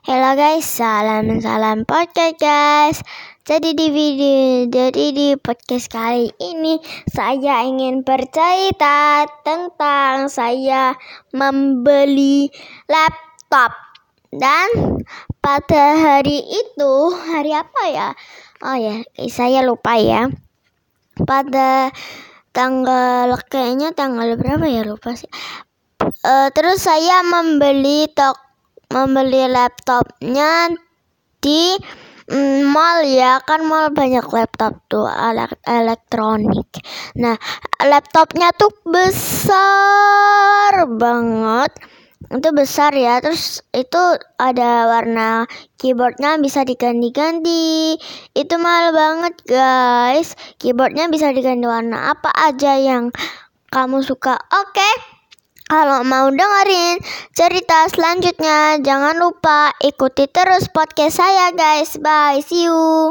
Halo guys, salam salam podcast guys. Jadi di video, jadi di podcast kali ini saya ingin bercerita tentang saya membeli laptop dan pada hari itu hari apa ya? Oh ya, saya lupa ya. Pada tanggal kayaknya tanggal berapa ya lupa sih. Uh, terus saya membeli tok membeli laptopnya di mm, mall ya. Kan mall banyak laptop tuh elektronik. Nah laptopnya tuh besar banget. Itu besar ya. Terus itu ada warna keyboardnya bisa diganti-ganti. Itu mahal banget guys. Keyboardnya bisa diganti warna apa aja yang kamu suka. Oke. okay? Kalau mau dengerin cerita selanjutnya, jangan lupa ikuti terus podcast saya guys. Bye, see you.